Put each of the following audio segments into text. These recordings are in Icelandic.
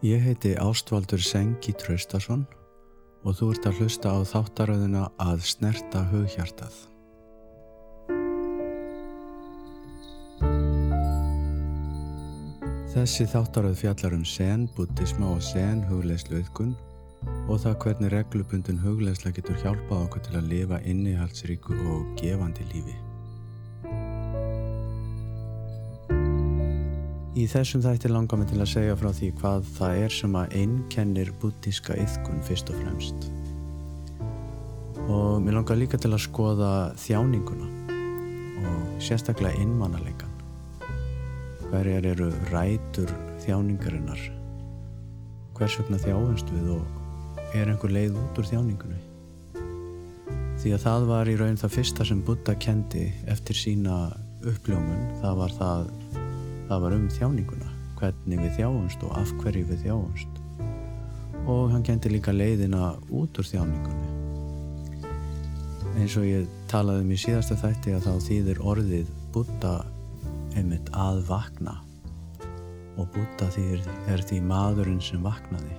Ég heiti Ástvaldur Sengi Traustason og þú ert að hlusta á þáttaröðuna að snerta hughjartað. Þessi þáttaröð fjallar um sen, buddhisma og sen hugleislu yðkun og það hvernig reglubundin hugleisla getur hjálpað okkur til að lifa innihaldsríku og gefandi lífi. Í þessum þætti langar mig til að segja frá því hvað það er sem að einkennir buddhiska yðkun fyrst og fremst. Og mér langar líka til að skoða þjáninguna og sérstaklega innmannaleikan. Hverjar eru rætur þjáningarinnar? Hvers vegna þjáumst við og er einhver leið út úr þjáningunni? Því að það var í raun það fyrsta sem Buddha kendi eftir sína uppljómun, það var það, það var um þjáninguna, hvernig við þjáumst og af hverju við þjáumst. Og hann kendi líka leiðina út úr þjáningunni. Eins og ég talaði um í síðasta þætti að þá þýðir orðið Buddha einmitt að vakna og því er, er því maðurinn sem vaknaði.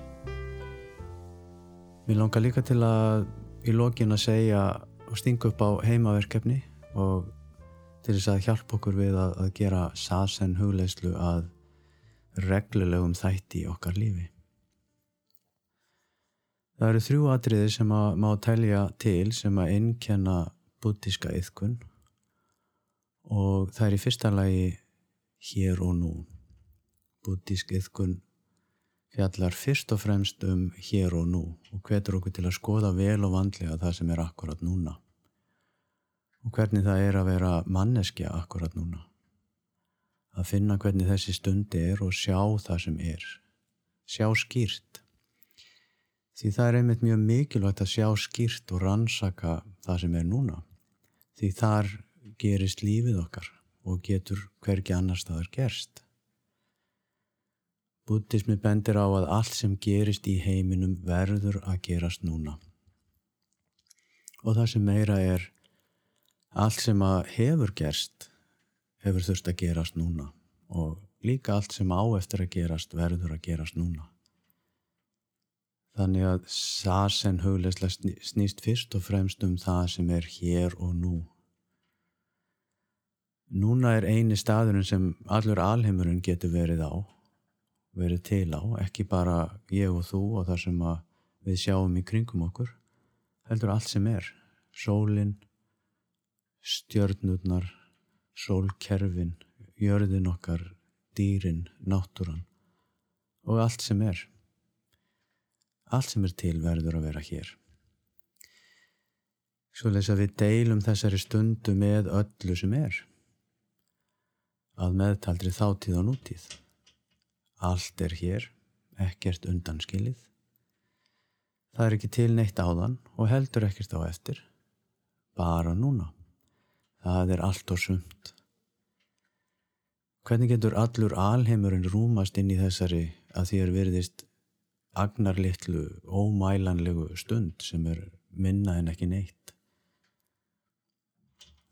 Mér langar líka til að í lokin að segja og stinga upp á heimaverkefni og til þess að hjálpa okkur við að, að gera sasen hugleislu að reglulegum þætti í okkar lífi. Það eru þrjú atriði sem að má telja til sem að einnkenna buddhiska yðkun og það er í fyrsta lagi hér og nú. Buddhisk yðkun fjallar fyrst og fremst um hér og nú og hvetur okkur til að skoða vel og vandlega það sem er akkurat núna og hvernig það er að vera manneskja akkurat núna. Að finna hvernig þessi stundi er og sjá það sem er. Sjá skýrt. Því það er einmitt mjög mikilvægt að sjá skýrt og rannsaka það sem er núna. Því þar gerist lífið okkar og getur hvergi annar staðar gerst. Buddhismi bendir á að allt sem gerist í heiminum verður að gerast núna. Og það sem meira er allt sem að hefur gerst hefur þurft að gerast núna og líka allt sem á eftir að gerast verður að gerast núna. Þannig að sasen hugleislega snýst fyrst og fremst um það sem er hér og nú. Núna er eini staðurinn sem allur alheimurinn getur verið á, verið til á, ekki bara ég og þú og það sem við sjáum í kringum okkur, heldur allt sem er, sólinn, stjörnurnar, sólkerfin, jörðin okkar, dýrin, náttúran og allt sem er. Allt sem er til verður að vera hér. Svo les að við deilum þessari stundu með öllu sem er. Að meðtaldri þáttíð og nútíð. Allt er hér, ekkert undanskilið. Það er ekki til neitt áðan og heldur ekkert á eftir. Bara núna. Það er allt og sumt. Hvernig getur allur alheimurinn rúmast inn í þessari að því er virðist agnarlittlu, ómælanlegu stund sem er minna en ekki neitt?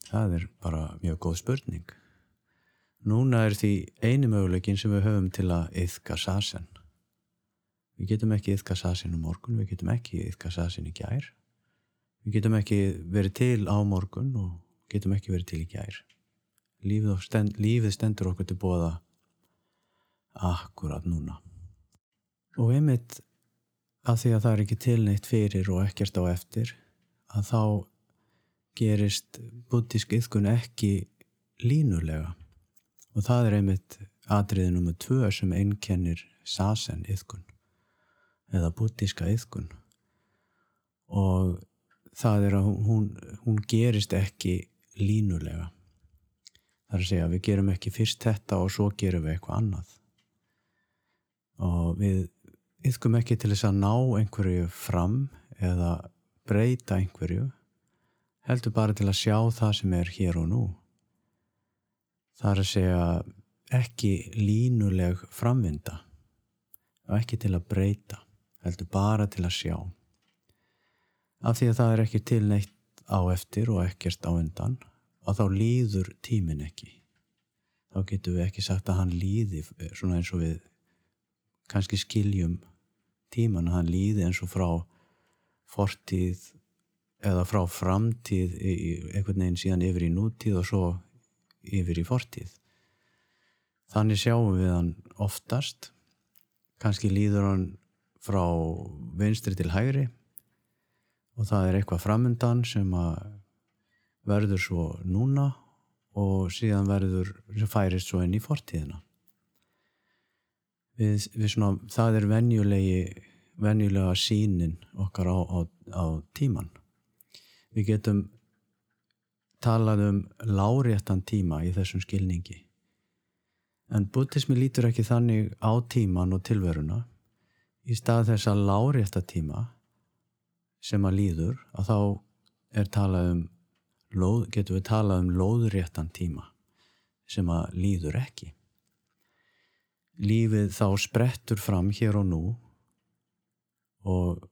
Það er bara mjög góð spurning. Núna er því eini möguleikin sem við höfum til að yfka sasen. Við getum ekki yfka sasen um morgun, við getum ekki yfka sasen í gær. Við getum ekki verið til á morgun og getum ekki verið til í gær. Lífið, stend, lífið stendur okkur til bóða akkurat núna. Og einmitt að því að það er ekki tilneitt fyrir og ekkert á eftir að þá gerist buddhisk yðkun ekki línulega og það er einmitt atriðið nummið tvö sem einkennir sasen yðkun eða buddhiska yðkun og það er að hún, hún gerist ekki línulega Það er að segja við gerum ekki fyrst þetta og svo gerum við eitthvað annað. Og við yfkum ekki til þess að ná einhverju fram eða breyta einhverju, heldur bara til að sjá það sem er hér og nú. Það er að segja ekki línuleg framvinda og ekki til að breyta, heldur bara til að sjá. Af því að það er ekki til neitt á eftir og ekkert á undan að þá líður tímin ekki. Þá getum við ekki sagt að hann líði svona eins og við kannski skiljum tíman að hann líði eins og frá fortíð eða frá framtíð einhvern veginn síðan yfir í nútíð og svo yfir í fortíð. Þannig sjáum við hann oftast. Kannski líður hann frá vinstri til hægri og það er eitthvað framundan sem að verður svo núna og síðan verður færist svo inn í fortíðina. Við, við svona, það er venjulega sínin okkar á, á, á tíman við getum talað um láréttan tíma í þessum skilningi. En buddhismi lítur ekki þannig á tíman og tilveruna. Í stað þess að lárétta tíma sem að líður að þá er talað um lóð, getum við talað um lóðréttan tíma sem að líður ekki. Lífið þá sprettur fram hér og nú og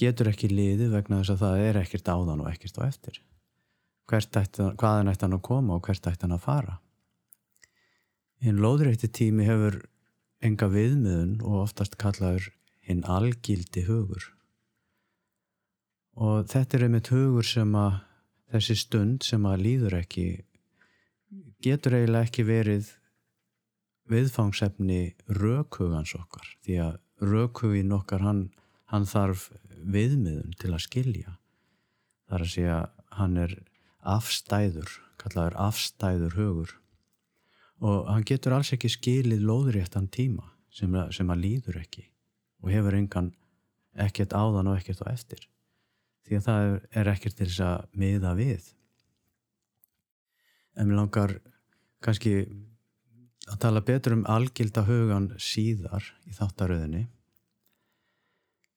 getur ekki liðið vegna þess að það er ekkert áðan og ekkert á eftir. Hvaðan ætti hann að koma og hvert ætti hann að fara? Hinn lóðrætti tími hefur enga viðmiðun og oftast kallaður hinn algildi hugur og þetta er einmitt hugur sem að þessi stund sem að líður ekki getur eiginlega ekki verið viðfangsefni rökhugans okkar. Því að rökhugin okkar hann hann þarf viðmiðun til að skilja. Þar að segja hann er afstæður, kallaður afstæður hugur. Og hann getur alls ekki skilið lóðréttan tíma sem, sem hann líður ekki og hefur engan ekkert áðan og ekkert á eftir því að það er ekkert til þess að miða við. En mér langar kannski að tala betur um algilda hugan síðar í þáttaröðinni.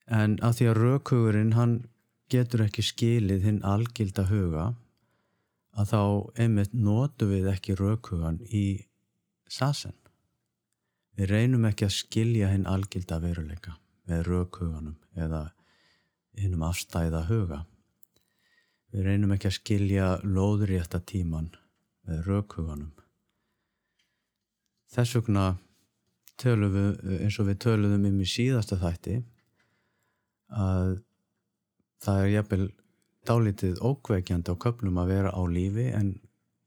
En að því að raukhugurinn hann getur ekki skilið hinn algilda huga að þá einmitt notu við ekki raukhugan í sasen. Við reynum ekki að skilja hinn algilda veruleika með raukhuganum eða hinnum afstæða huga. Við reynum ekki að skilja lóðrétta tíman með raukhuganum þess vegna tölum við eins og við töluðum um í síðasta þætti að það er jafnvel dálítið ókveikjandi á köplum að vera á lífi en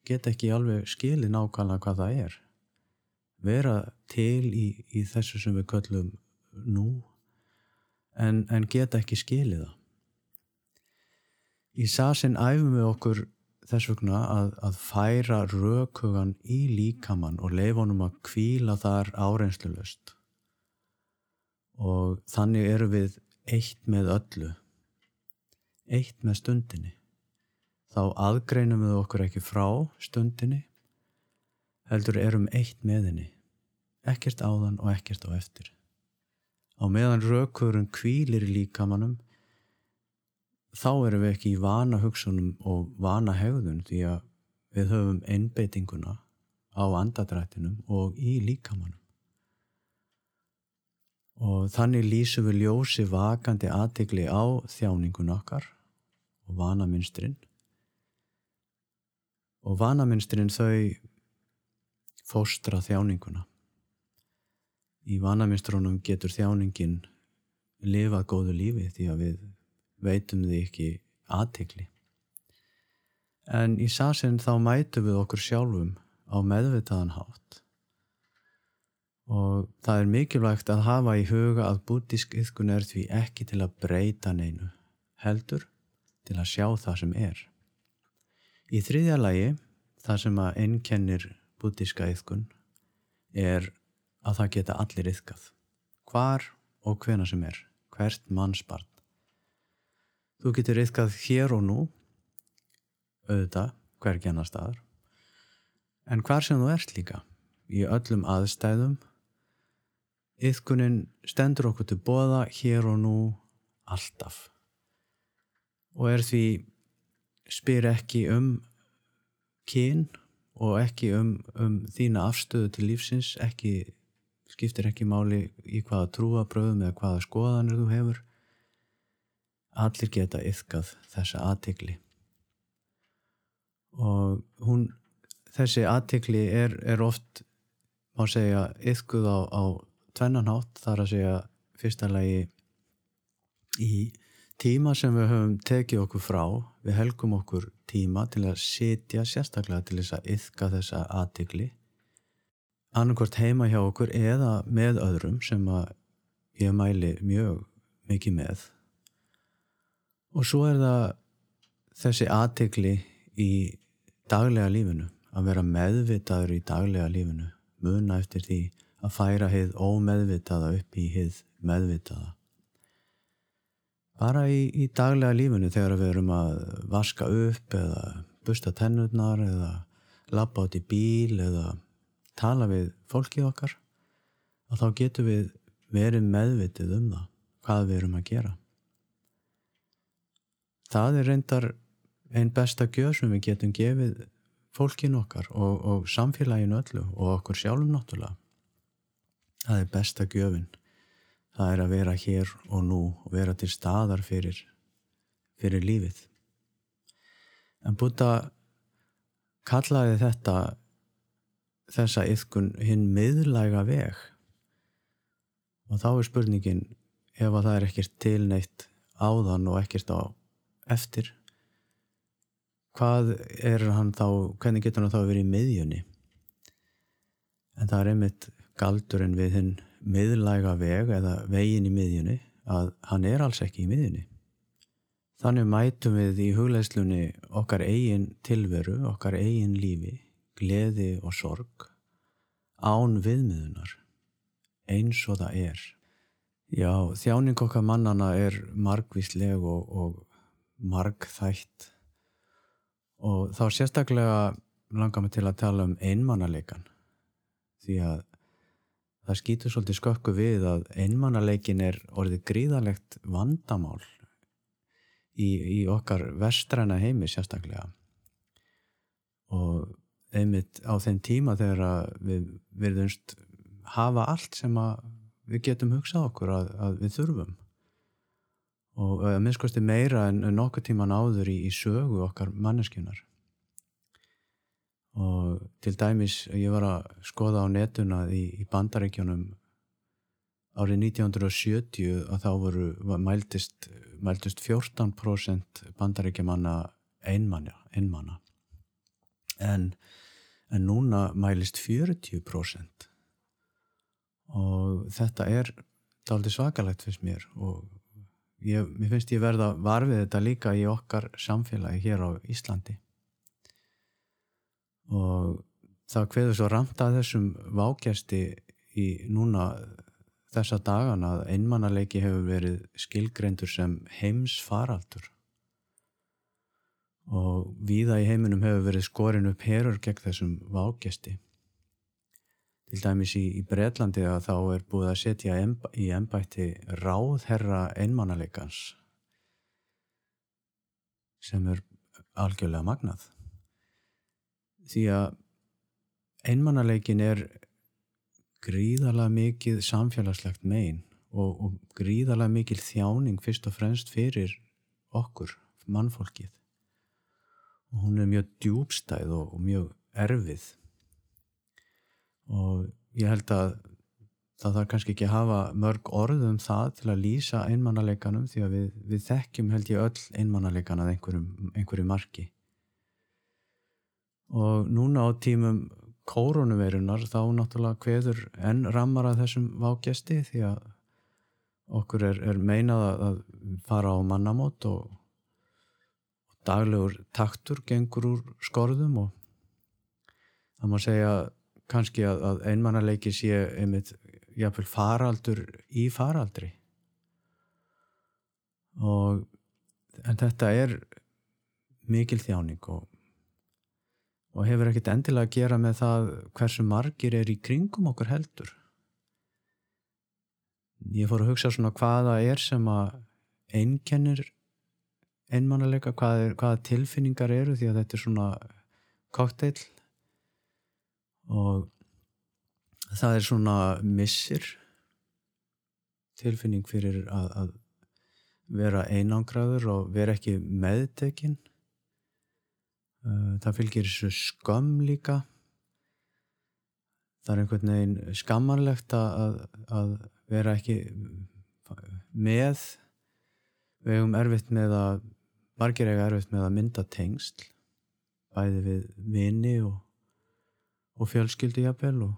geta ekki alveg skilin ákvæmlega hvað það er. Vera til í, í þessu sem við köllum nú en, en geta ekki skiliða í sasin æfum við okkur þess vegna að, að færa rökugan í líkamann og leifonum að kvíla þar áreinslulegst og þannig eru við eitt með öllu eitt með stundinni. Þá aðgreinum við okkur ekki frá stundinni heldur erum eitt með henni ekkert áðan og ekkert á eftir á meðan raukurinn kvílir í líkamannum þá erum við ekki í vana hugsunum og vana hegðun því að við höfum einbeitinguna á andadrættinum og í líkamannum og þannig lýsum við ljósi vakandi aðtegli á þjáningun okkar og vanaminstrin og vanaminstrin þau fóstra þjáninguna í vanaminstrunum getur þjáningin lifað góðu lífi því að við veitum því ekki aðtegli en í sasin þá mætu við okkur sjálfum á meðvitaðan hátt og það er mikilvægt að hafa í huga að bútísk yðkun er því ekki til að breyta neinu, heldur til að sjá það sem er. Í þriðja lagi, það sem að ennkennir bútíska yðkun, er að það geta allir yðkað. Hvar og hvena sem er, hvert mannsbarn. Þú getur yðkað hér og nú, auðvitað, hvergjana staðar, en hvar sem þú ert líka, í öllum aðstæðum, Yðkunin stendur okkur til bóða hér og nú alltaf og er því spyr ekki um kyn og ekki um, um þína afstöðu til lífsins ekki, skiptir ekki máli í hvaða trúabröðum eða hvaða skoðanir þú hefur. Allir geta yfkað þessa aðtikli og hún þessi aðtikli er, er oft má segja yfkuð á, á tvennanhátt þar að segja fyrsta lagi í tíma sem við höfum tekið okkur frá við helgum okkur tíma til að sitja sérstaklega til þess að yfka þessa aðtikli annarkort heima hjá okkur eða með öðrum sem að ég mæli mjög mikið með. Og svo er það þessi aðtikli í daglega lífinu að vera meðvitaður í daglega lífinu muna eftir því að færa heið ómeðvitaða upp í heið meðvitaða. Bara í, í daglega lífinu þegar við erum að vaska upp eða busta tennurnar eða lappa át í bíl eða tala við fólkið okkar og þá getum við verið meðvitið um það hvað við erum að gera. Það er reyndar einn besta gjöð sem við getum gefið fólkin okkar og, og samfélaginu öllu og okkur sjálfum náttúrulega. Það er besta gjöfin. Það er að vera hér og nú og vera til staðar fyrir fyrir lífið. En Buddha kallaði þetta þessa yfkun hinn miðlæga veg? Og þá er spurningin ef að það er ekkert tilneitt áðan og ekkert á eftir hvað er hann þá, hvernig getur hann þá verið í miðjunni? En það er einmitt galdurinn við hinn miðlæga veg eða vegin í miðjunni að hann er alls ekki í miðjunni. Þannig mætum við í hugleislunni okkar eigin tilveru, okkar eigin lífi gleði og sorg án viðmiðunar eins og það er. Já, þjáning okkar mannana er margvísleg og, og margþætt. Og þá sérstaklega langar mig til að tala um einmannaleikan því að það skýtur svolítið skökku við að einmannaleikin er orðið gríðalegt vandamál í, í okkar vestræna heimi sérstaklega. Og einmitt á þenn tíma þegar við verðumst hafa allt sem við getum hugsað okkur að, að við þurfum og að minnskosti meira en nokkuð tíman áður í, í sögu okkar manneskjunar og til dæmis ég var að skoða á netuna í, í bandarækjunum árið 1970 að þá voru mæltist, mæltist 14% bandarækjumanna einmanna, einmanna. En, en núna mælist 40% og þetta er daldi svakalegt fyrst mér og ég, mér finnst ég verða varfið þetta líka í okkar samfélagi hér á Íslandi. Og það kveður svo ramt að þessum vákjæsti í núna þessa dagana að einmannaleiki hefur verið skilgreindur sem heims faraldur og víða í heiminum hefur verið skorin upp herur gegn þessum vákjæsti til dæmis í, í Breitlandi að þá er búið að setja í ennbætti ráðherra einmannaleikans sem er algjörlega magnað. Því að einmannaleikin er gríðarlega mikið samfélagslegt megin og, og gríðarlega mikil þjáning fyrst og fremst fyrir okkur, mannfólkið og hún er mjög djúbstæð og, og mjög erfið. Og ég held að það þarf kannski ekki að hafa mörg orðum það til að lýsa einmannaleikanum því að við, við þekkjum held ég öll einmannaleikan að einhverju marki. Og núna á tímum kórunuveirunar þá náttúrulega hveður enn rammar að þessum vágjesti því að okkur er, er meinað að fara á mannamót og daglegur taktur gengur úr skorðum og það má segja kannski að, að einmannaleiki sé einmitt jáfnveil faraldur í faraldri. Og en þetta er mikil þjáning og og hefur ekkert endilega að gera með það hversu margir er í kringum okkur heldur. Ég fór að hugsa svona hvaða er sem að einkennir einmannalega, hvaða, hvaða tilfinningar eru því að þetta er svona kokteil. Og það er svona missir tilfinning fyrir að, að vera einangraður og vera ekki meðtekinn. Eh, það fylgir þessu skömm líka. Það er einhvern veginn skammanlegt að, að vera ekki með. Við hefum erfitt með að margir eiga erfitt með að mynda tengsl bæði við vini og, og fjölskyldi jafnvel og,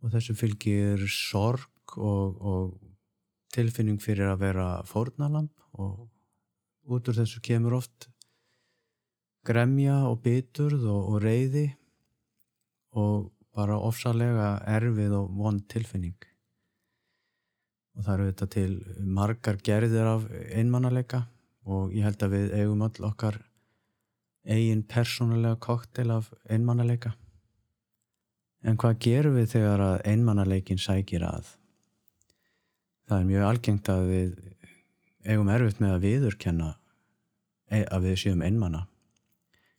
og þessu fylgir sorg og, og tilfinning fyrir að vera fórnalamp og út úr þessu kemur oft gremja og biturð og, reyði og bara ofsalega erfið og vond tilfinning. Og það eru þetta til margar gerðir af einmannalega og ég held að við eigum öll okkar eigin persónulega koktel af einmannalega en hvað gerum við þegar að einmannaleikin sækir að? Það er mjög algengt að við eigum erfitt með að viðurkenna e, að við séum einmanna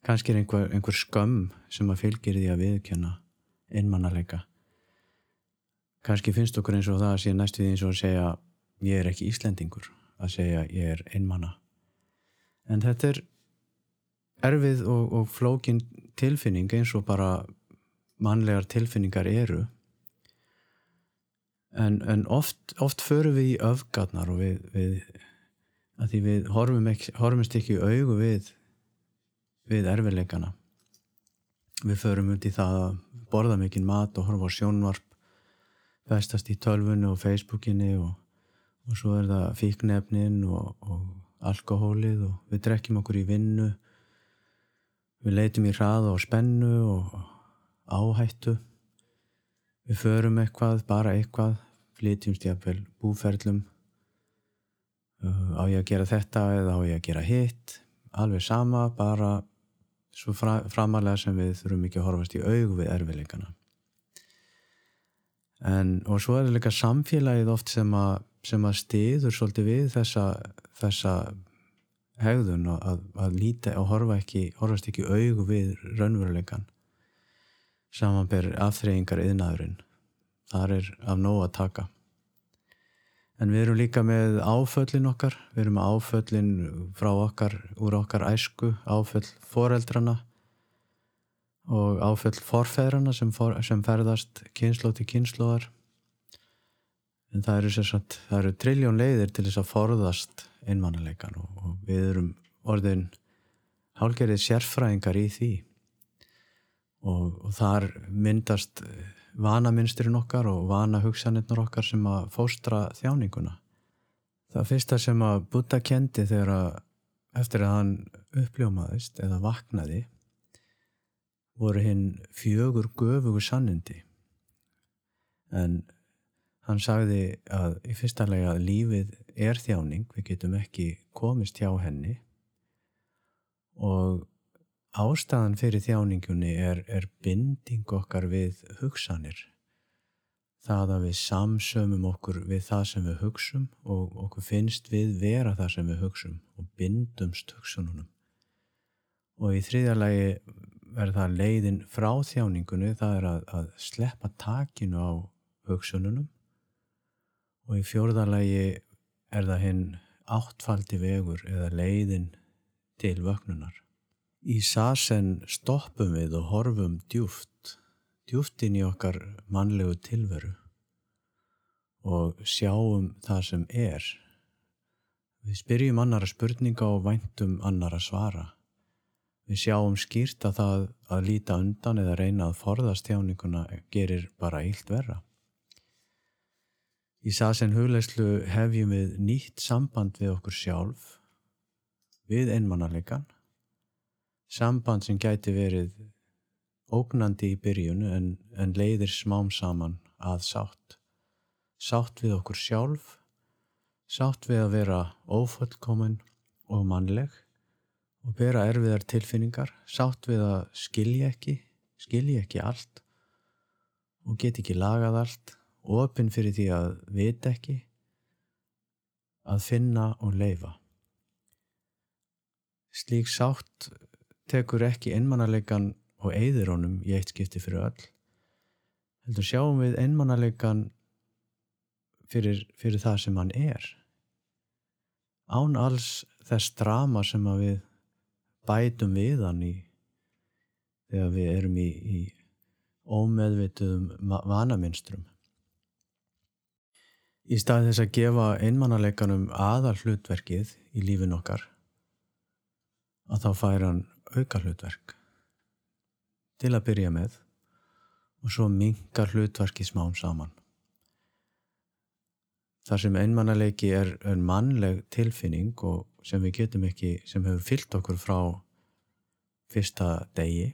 kannski er einhver, einhver skömm sem að fylgir því að viðurkenna einmannalega kannski finnst okkur eins og það að sé næstu því eins og að segja ég er ekki Íslendingur að segja ég er einmanna en þetta er erfið og, og flókin tilfinning eins og bara mannlegar tilfinningar eru. En, en oft, oft förum við í öfgarnar og við, við að því við horfum ekki, horfumst ekki í augu við við erfiðleikana. Við förum í það að borða mikinn mat og horfa á sjónvarp vestast í tölfunni og facebookinni og, og svo er það fíknefnin og, og alkohólið og við drekkjum okkur í vinnu. Við leitum í hraða og spennu og áhættu. Við förum eitthvað, bara eitthvað flytjumst jáfnvel búferlum. Uh, á ég að gera þetta eða á ég að gera hitt? Alveg sama, bara svo framalega sem við þurfum ekki að horfast í aug við erfiðleikana. En, og svo er það líka samfélagið oft sem að, sem að stiður svolítið við þessa, þessa hegðun að, að líta og horfa ekki, horfast ekki augu við raunveruleikan samanber afþreyingar yðnaðurinn þar er af nóg að taka. En við erum líka með áföllin okkar. Við erum með áföllin frá okkar úr okkar æsku áföll foreldrana og áföll forfæðrana sem, for, sem ferðast kynnslóð til kynnslóðar en það eru, sagt, það eru trilljón leiðir til þess að forðast einmannaleikan og, og við erum orðin hálgerið sérfræðingar í því. Og, og þar myndast vanaminsturinn okkar og vana hugsanirnur okkar sem að fóstra þjáninguna. Það fyrsta sem að Buddha kendi þegar að eftir að hann uppljómaðist eða vaknaði voru hinn fjögur göfugu sannindi. En hann sagði að í fyrsta lega að lífið er þjáning, við getum ekki komist hjá henni. Og ástæðan fyrir þjáningunni er, er binding okkar við hugsanir. Það að við samsömum okkur við það sem við hugsum og okkur finnst við vera það sem við hugsum og bindumst hugsununum. Og í þriðja lagi verða leiðin frá þjáningunni það er að, að sleppa takinu á hugsununum og í fjórðarlægi er það hinn áttfaldi vegur eða leiðin til vögnunar. Í sasen stoppum við og horfum djúft, djúftin í okkar mannlegu tilveru og sjáum það sem er. Við spyrjum annara spurninga og væntum annara svara. Við sjáum skýrt að það að líta undan eða reyna að forðast tjáninguna gerir bara ílt verra. Í sasen hugleislu hefjum við nýtt samband við okkur sjálf, við einmannarleikan, samband sem gæti verið ógnandi í byrjunu en, en leiðir smám saman að sátt. Sátt við okkur sjálf, sátt við að vera ófullkominn og mannleg og bera erfiðar tilfinningar, sátt við að skilja ekki, skilja ekki allt og get ekki lagað allt, opinn fyrir því að vita ekki, að finna og leifa. Slík sátt tekur ekki einmannarleikan og eigðir honum í eitt skipti fyrir öll. Heldur sjáum við einmannarleikan fyrir, fyrir það sem hann er. Án alls þess drama sem við bætum við hann í þegar við erum í, í ómeðvituðum vanaminstrum. Í stað þess að gefa einmannaleikanum aðal hlutverkið í lífin okkar að þá fær hann auka hlutverk til að byrja með og svo mingar hlutverki smám saman. Þar sem einmannaleiki er, er mannleg tilfinning og sem við getum ekki, sem hefur fyllt okkur frá fyrsta degi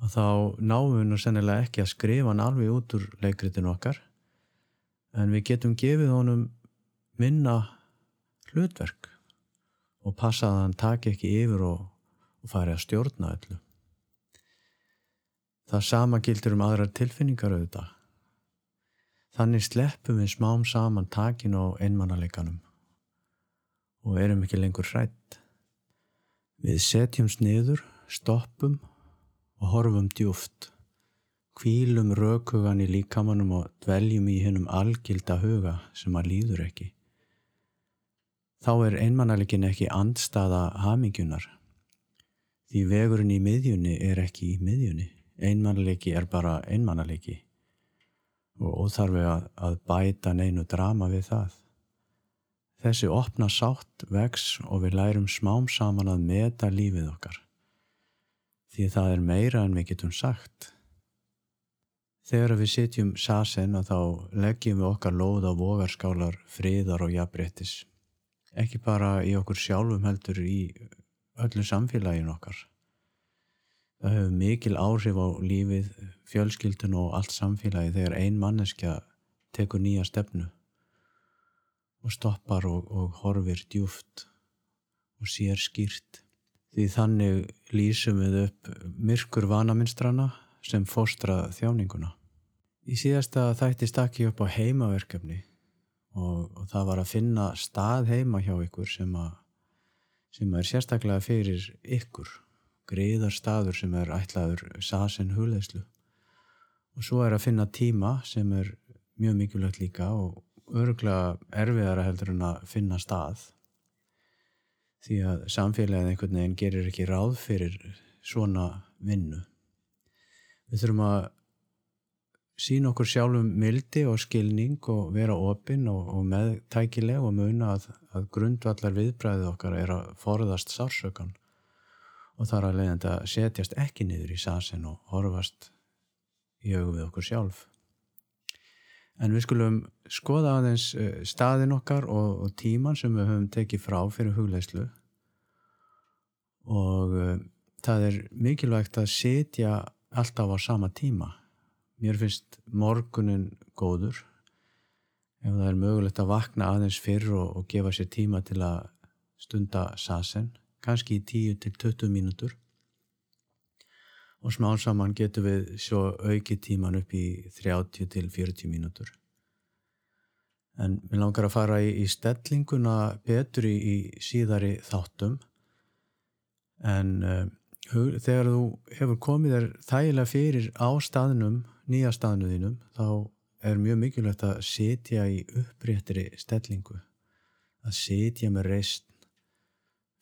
og þá náum við nú sennilega ekki að skrifa hann alveg út úr leikritinu okkar en við getum gefið honum minna hlutverk og passa að hann taki ekki yfir og, og fari að stjórna öllu. Það sama gildur um aðrar tilfinningar auðvitað. Þannig sleppum við smám saman takin á einmannaleganum og erum ekki lengur hrætt. Við setjumst niður, stoppum og horfum djúft, kvílum rökugan í líkamannum og dveljum í hennum algilda huga sem að líður ekki. Þá er einmannalikin ekki andstaða hamingjunar, því vegurinn í miðjunni er ekki í miðjunni. Einmannaliki er bara einmannaliki og óþarfi að bæta neinu drama við það. Þessi opna sátt vex og við lærum smám saman að meta lífið okkar. Því það er meira en við getum sagt. Þegar við sitjum sasen að þá leggjum við okkar lóð á vogarskálar, friðar og jafnbrettis. Ekki bara í okkur sjálfum heldur í öllu samfélagin okkar. Það hefur mikil áhrif á lífið, fjölskyldun og allt samfélagi þegar ein manneskja tekur nýja stefnu og stoppar og, og horfir djúft og sér skýrt. Því þannig lýsum við upp myrkur vanaminstrana sem fóstra þjáninguna. Í síðasta þætti stakki upp á heimaverkefni og, og það var að finna stað heima hjá ykkur sem, að, sem er sérstaklega fyrir ykkur, greiðar staður sem er ætlaður sasin huleðslu. Og svo er að finna tíma sem er mjög mikilvægt líka og öruglega erfiðara heldur en að finna stað því að samfélagið einhvern veginn gerir ekki ráð fyrir svona vinnu. Við þurfum að sína okkur sjálfum mildi og skilning og vera opinn og, og meðtækileg og muna að, að grundvallar viðbræðið okkar er að forðast sársökan og þar að leiðandi að setjast ekki niður í sasin og horfast í augum við okkur sjálf. En við skulum skoða aðeins eh, staðin okkar og, og tíman sem við höfum tekið frá fyrir hugleislu og uh, það er mikilvægt að setja alltaf á sama tíma. Mér finnst morgunin góður. Ef það er mögulegt að vakna aðeins fyrr og, og gefa sér tíma til að stunda sasen, kannski í 10-20 mínútur. Og smá saman getum við svo auki tíman upp í 30-40 mínútur. En við langar að fara í, í stellinguna betur í, í síðari þáttum. En uh, þegar þú hefur komið þér þægilega fyrir á staðnum, nýja staðnuðinum, þá er mjög mikilvægt að setja í uppréttri stellingu, að setja með reist,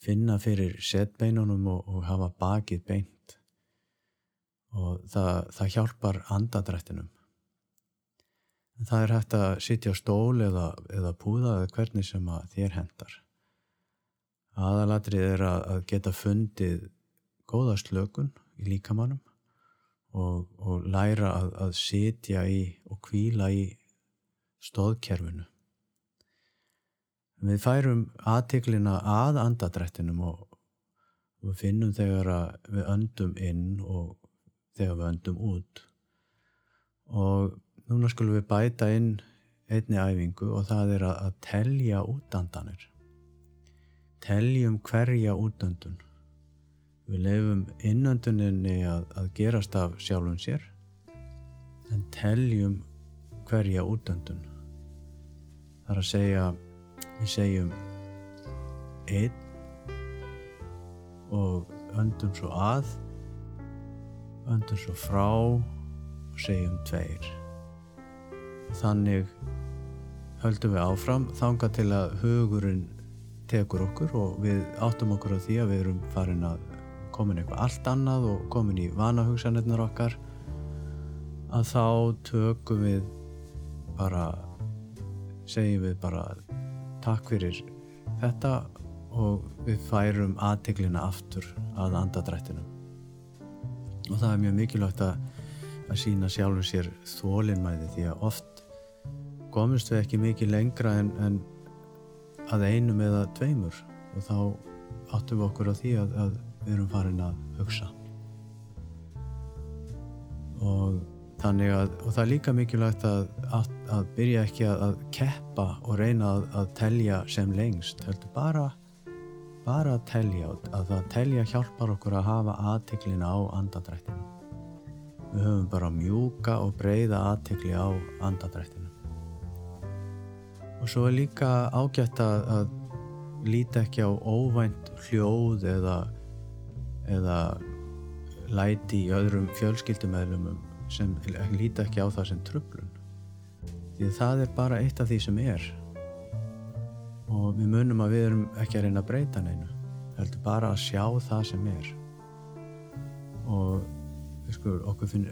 finna fyrir setbeinunum og, og hafa bakið beint og það, það hjálpar andadrættinum. Það er hægt að sitja á stól eða, eða púða eða hvernig sem að þér hendar. Aðalatrið er að, að geta fundið góða slökun í líkamannum og, og læra að, að sitja í og kvíla í stóðkerfinu. Við færum aðtiklina að andadrættinum og við finnum þegar við öndum inn og þegar við öndum út. Og núna skulum við bæta inn einni æfingu og það er að, að telja útandanir teljum hverja útöndun við lefum innönduninni að, að gerast af sjálfum sér en teljum hverja útöndun þar að segja við segjum einn og öndum svo að öndum svo frá og segjum tveir. Þannig höldum við áfram þanga til að hugurinn tekur okkur og við áttum okkur á því að við erum farin að komin eitthvað allt annað og komin í vanahugsanirnar okkar að þá tökum við bara segjum við bara takk fyrir þetta og við færum aðteglina aftur að andadrættinum og það er mjög mikilvægt að, að sína sjálfur sér þólinnmæði því að oft komumst við ekki mikið lengra en, en að einum eða tveimur og þá áttum við okkur á því að, að við erum farin að hugsa. Og þannig að og það er líka mikilvægt að, að, að byrja ekki að, að keppa og reyna að telja sem lengst heldur bara bara að telja að það telja hjálpar okkur að hafa aðtiklina á andadrættinu við höfum bara mjúka og breyða aðtikli á andadrættinu og svo er líka ágætt að líta ekki á óvænt hljóð eða eða læti í öðrum fjölskyldumæðlumum sem líta ekki á það sem tröflun því það er bara eitt af því sem er. Og við munum að við erum ekki að reyna að breyta neinu heldur bara að sjá það sem er. Og sko, okkur, finn,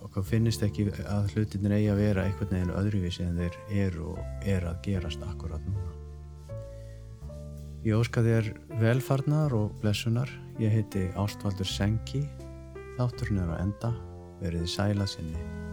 okkur finnist ekki að hlutinir eigi að vera einhvern veginn öðruvísi en þeir eru og er að gerast akkurat núna. Ég óska þér velfarnar og blessunar ég heiti Ástvaldur Sengi þátturinn er að enda. Verið sæla sinni